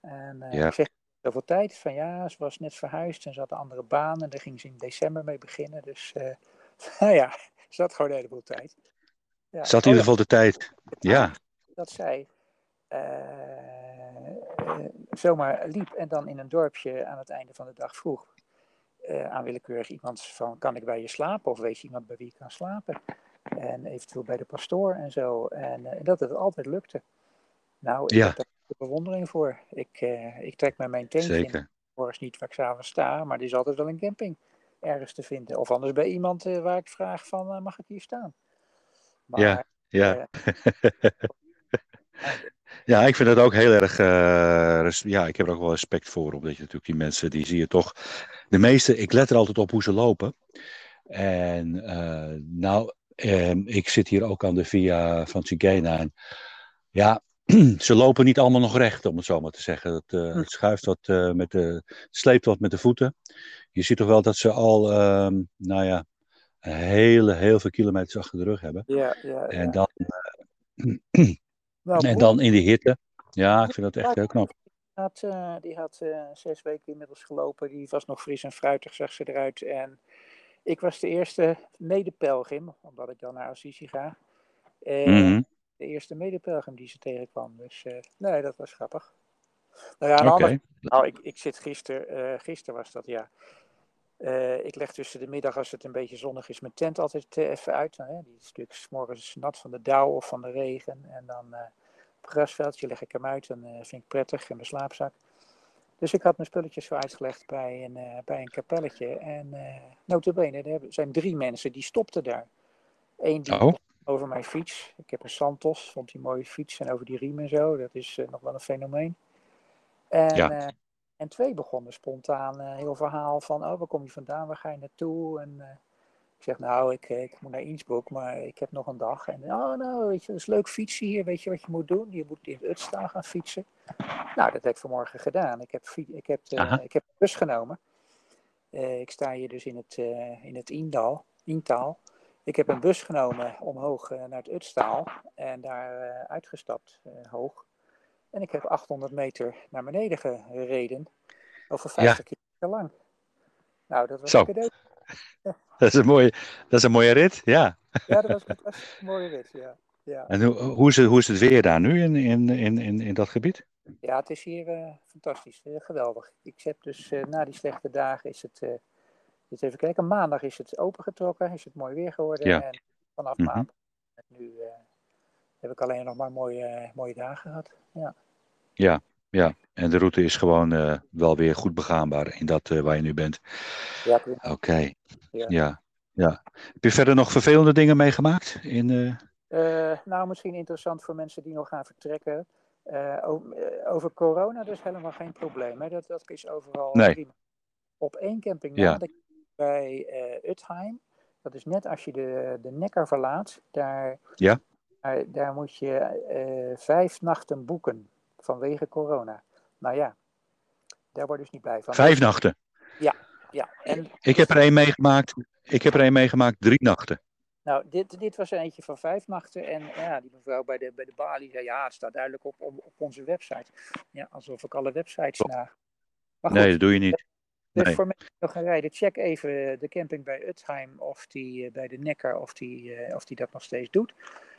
[SPEAKER 5] En uh,
[SPEAKER 2] ja.
[SPEAKER 5] ik zeg, zoveel tijd? Van ja, ze was net verhuisd en ze had een andere baan. En daar ging ze in december mee beginnen. Dus uh, nou ja, ze had gewoon een heleboel tijd.
[SPEAKER 2] Ja. Zat in ieder geval de tijd. Ja.
[SPEAKER 5] Dat zij uh, zomaar liep en dan in een dorpje aan het einde van de dag vroeg uh, aan willekeurig iemand van kan ik bij je slapen of weet je iemand bij wie ik kan slapen en eventueel bij de pastoor en zo en uh, dat het altijd lukte. Nou, ik
[SPEAKER 2] ja.
[SPEAKER 5] heb daar bewondering voor. Ik, ik trek met mijn tentje
[SPEAKER 2] Zeker.
[SPEAKER 5] morgens niet waar ik s'avonds sta, maar er is altijd wel een camping ergens te vinden of anders bij iemand waar ik vraag van mag ik hier staan.
[SPEAKER 2] Maar, ja, ja. Ja, ik vind het ook heel erg. Uh, ja, ik heb er ook wel respect voor. Omdat je natuurlijk die mensen, die zie je toch. De meeste, ik let er altijd op hoe ze lopen. En uh, nou, uh, ik zit hier ook aan de Via Francigena. En ja, ze lopen niet allemaal nog recht, om het zo maar te zeggen. Het, uh, het schuift wat met de. Het sleept wat met de voeten. Je ziet toch wel dat ze al, um, nou ja, hele, heel veel kilometers achter de rug hebben.
[SPEAKER 5] Ja, ja, ja.
[SPEAKER 2] En dan. Nou, en dan in de hitte. Ja, ik vind dat echt heel knap.
[SPEAKER 5] had, die had zes weken inmiddels gelopen. Die was nog fris en fruitig, zag ze eruit. En ik was de eerste medepelgrim, omdat ik dan naar Assisi ga. En mm -hmm. De eerste medepelgrim die ze tegenkwam. Dus uh, nee, dat was grappig. Nou ja, okay. andere, nou, ik, ik zit gisteren, gisteren was dat ja. Uh, ik leg tussen de middag, als het een beetje zonnig is, mijn tent altijd uh, even uit. Hè. Die is natuurlijk s morgens nat van de dauw of van de regen. En dan uh, op grasveldje leg ik hem uit. Dan vind ik prettig in mijn slaapzak. Dus ik had mijn spulletjes zo uitgelegd bij een, bij een kapelletje. En notabene, er zijn drie mensen die stopten daar. Eén die
[SPEAKER 2] oh.
[SPEAKER 5] over mijn fiets. Ik heb een Santos, vond die mooie fiets. En over die riem en zo. Dat is nog wel een fenomeen. En,
[SPEAKER 2] ja.
[SPEAKER 5] En twee begonnen spontaan uh, heel verhaal van, oh, waar kom je vandaan, waar ga je naartoe? En uh, zeg, nou, ik, ik moet naar Innsbruck, maar ik heb nog een dag. En, oh, nou, weet je, dat is leuk fietsen hier, weet je wat je moet doen? Je moet in het Utstaan gaan fietsen. Nou, dat heb ik vanmorgen gedaan. Ik heb, ik heb, uh, ik heb een bus genomen. ik sta hier dus in het, in het Indal, Intaal. Ik heb een bus genomen omhoog naar het Utstaal en daar uitgestapt, hoog. En ik heb 800 meter naar beneden gereden. Over 50 ja. kilometer lang. Nou, dat was
[SPEAKER 2] Zo.
[SPEAKER 5] een cadeau.
[SPEAKER 2] Dat, is een mooie, dat is een mooie rit, ja.
[SPEAKER 5] Ja, dat was, dat was een mooie rit, ja. ja.
[SPEAKER 2] En hoe, hoe, is het, hoe is het weer daar nu in, in, in, in, in dat gebied?
[SPEAKER 5] Ja, het is hier uh, fantastisch. Uh, geweldig. Ik heb dus uh, na die slechte dagen is het, eens even kijken, maandag is het opengetrokken, is het mooi weer geworden.
[SPEAKER 2] Ja.
[SPEAKER 5] En vanaf
[SPEAKER 2] Mhm.
[SPEAKER 5] maandag, nu heb ik alleen nog maar mooie, mooie dagen gehad. Ja.
[SPEAKER 2] Ja, ja. En de route is gewoon uh, wel weer goed begaanbaar in dat uh, waar je nu bent.
[SPEAKER 5] Ja,
[SPEAKER 2] Oké. Okay.
[SPEAKER 5] Ja.
[SPEAKER 2] ja. ja. Heb je verder nog vervelende dingen meegemaakt? In, uh...
[SPEAKER 5] nou, misschien interessant voor mensen die nog gaan vertrekken. Over, over, corona dus helemaal geen probleem. Hè? Dat, dat is overal
[SPEAKER 2] nee.
[SPEAKER 5] prima. Op één camping
[SPEAKER 2] Ja.
[SPEAKER 5] na, bij Utheim. Dat is net als je de, de Neckar verlaat. Daar,
[SPEAKER 2] Ja.
[SPEAKER 5] daar, daar moet je vijf nachten boeken vanwege corona. Nou ja, daar word ik dus niet blij van.
[SPEAKER 2] Vijf nachten?
[SPEAKER 5] Ja, ja. En,
[SPEAKER 2] Ik heb er één meegemaakt. Ik heb er één meegemaakt, drie nachten.
[SPEAKER 5] nou, dit, dit was er eentje van vijf nachten. En ja, die mevrouw bij de, bij de balie zei, ja, het staat duidelijk op, op, op onze website. Ja, alsof ik alle websites
[SPEAKER 2] Oh.
[SPEAKER 5] na... Maar goed,
[SPEAKER 2] Nee, dat doe je niet.
[SPEAKER 5] dus
[SPEAKER 2] nee.
[SPEAKER 5] voor mensen die nog gaan rijden, check even de camping bij Utheim of die eh, bij de Neckar, of die, eh, of die dat nog steeds doet.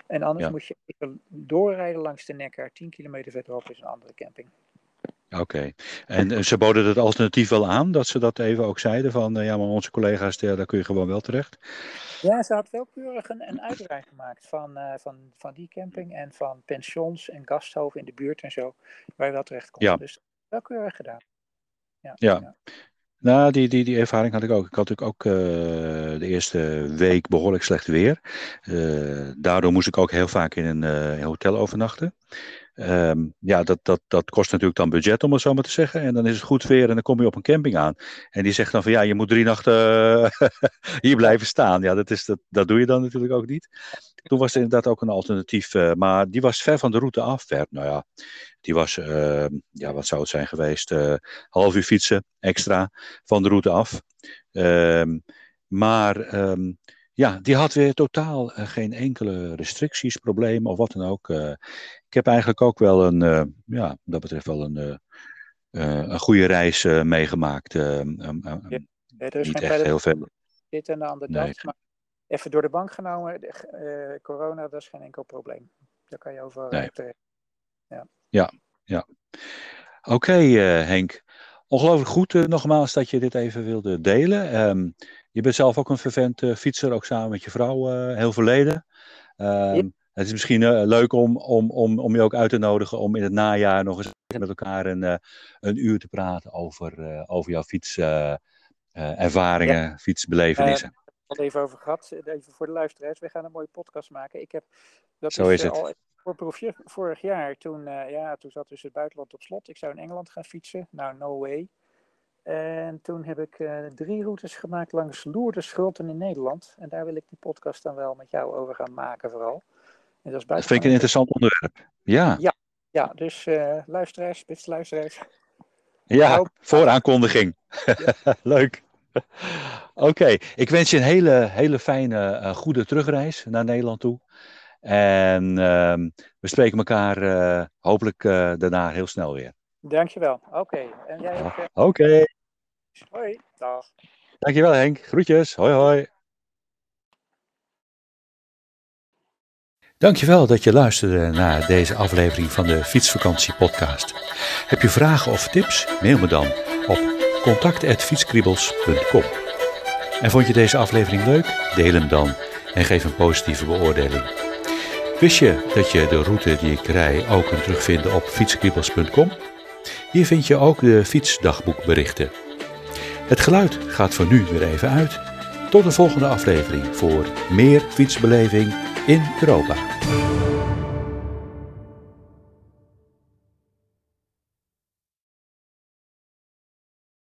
[SPEAKER 5] En anders
[SPEAKER 2] Ja.
[SPEAKER 5] moet je even doorrijden langs de Neckar. 10 kilometer verderop is een andere camping.
[SPEAKER 2] Oké. En eh, ze boden het alternatief wel aan, dat ze dat even ook zeiden van, eh, ja, maar onze collega's, daar daar kun je gewoon wel terecht.
[SPEAKER 5] Ja, ze had wel keurig een, een uitrij gemaakt van, eh, van, van die camping en van pensions en gasthoven in de buurt en zo, waar je wel terecht kon.
[SPEAKER 2] Ja.
[SPEAKER 5] Dus wel keurig gedaan. Ja.
[SPEAKER 2] Ja. Nou, die, die, die ervaring had ik ook. Ik had natuurlijk ook eh, de eerste week behoorlijk slecht weer. Eh, daardoor moest ik ook heel vaak in een eh, hotel overnachten. Ehm, ja, dat, dat, dat kost natuurlijk dan budget, om het zo maar te zeggen. En dan is het goed weer en dan kom je op een camping aan. En die zegt dan van ja, je moet drie nachten eh, hier blijven staan. Ja, dat, is, dat, dat doe je dan natuurlijk ook niet. Toen was er inderdaad ook een alternatief, eh, maar die was ver van de route af. Ver, nou ja, die was, eh, ja, wat zou het zijn geweest? eh half uur fietsen extra van de route af. Ehm, maar ehm, ja, die had weer totaal eh, geen enkele restricties, problemen of wat dan ook. Eh, ik heb eigenlijk ook wel een, eh, ja, dat betreft wel een, een goede reis meegemaakt. Um, um,
[SPEAKER 5] Ja, er is
[SPEAKER 2] niet
[SPEAKER 5] geen
[SPEAKER 2] echt heel veel.
[SPEAKER 5] dit en de ander
[SPEAKER 2] Nee.
[SPEAKER 5] dat, maar even door de bank genomen, de, corona, dat is geen enkel probleem. Daar kan je over
[SPEAKER 2] Nee.
[SPEAKER 5] terecht.
[SPEAKER 2] Oké, eh, Henk. Ongelooflijk goed nogmaals dat je dit even wilde delen. Ehm, je bent zelf ook een vervent eh, fietser, ook samen met je vrouw, eh, heel verleden. Ehm, Het is misschien eh, leuk om, om, om, om je ook uit te nodigen om in het najaar nog eens met elkaar een, een uur te praten over, over jouw fietservaringen, fietsbelevenissen.
[SPEAKER 5] We hadden het even over gehad, even voor de luisteraars. We gaan een mooie podcast maken. Ik heb, dat
[SPEAKER 2] Zo is het.
[SPEAKER 5] al voor proefje vorig jaar, toen, ja, toen zat dus het buitenland op slot. Ik zou in Engeland gaan fietsen. Nou, no way. En toen heb ik eh, drie routes gemaakt langs Lourdes Schulten in Nederland. En daar wil ik die podcast dan wel met jou over gaan maken vooral. En dat is
[SPEAKER 2] Dat vind ik een interessant onderwerp. Ja,
[SPEAKER 5] Ja, dus eh, luisteraars, beste luisteraars.
[SPEAKER 2] ja vooraankondiging. Leuk. Oké, ik wens je een hele, hele fijne, eh, goede terugreis naar Nederland toe. En ehm, we spreken elkaar hopelijk daarna heel snel weer.
[SPEAKER 5] Dankjewel. Oké. En jij ook.
[SPEAKER 2] Oké. Okay.
[SPEAKER 5] Hoi. Dag.
[SPEAKER 2] Dankjewel Henk. Groetjes. Hoi hoi. Dankjewel dat je luisterde naar deze aflevering van de Fietsvakantie podcast. Heb je vragen of tips? Mail me dan op contact@fietskriebels.com. En vond je deze aflevering leuk? Deel hem dan en geef een positieve beoordeling. Wist je dat je de route die ik rij ook kunt terugvinden op fietskriebels.com? Hier vind je ook de fietsdagboekberichten. Het geluid gaat voor nu weer even uit. Tot de volgende aflevering voor meer fietsbeleving in Europa.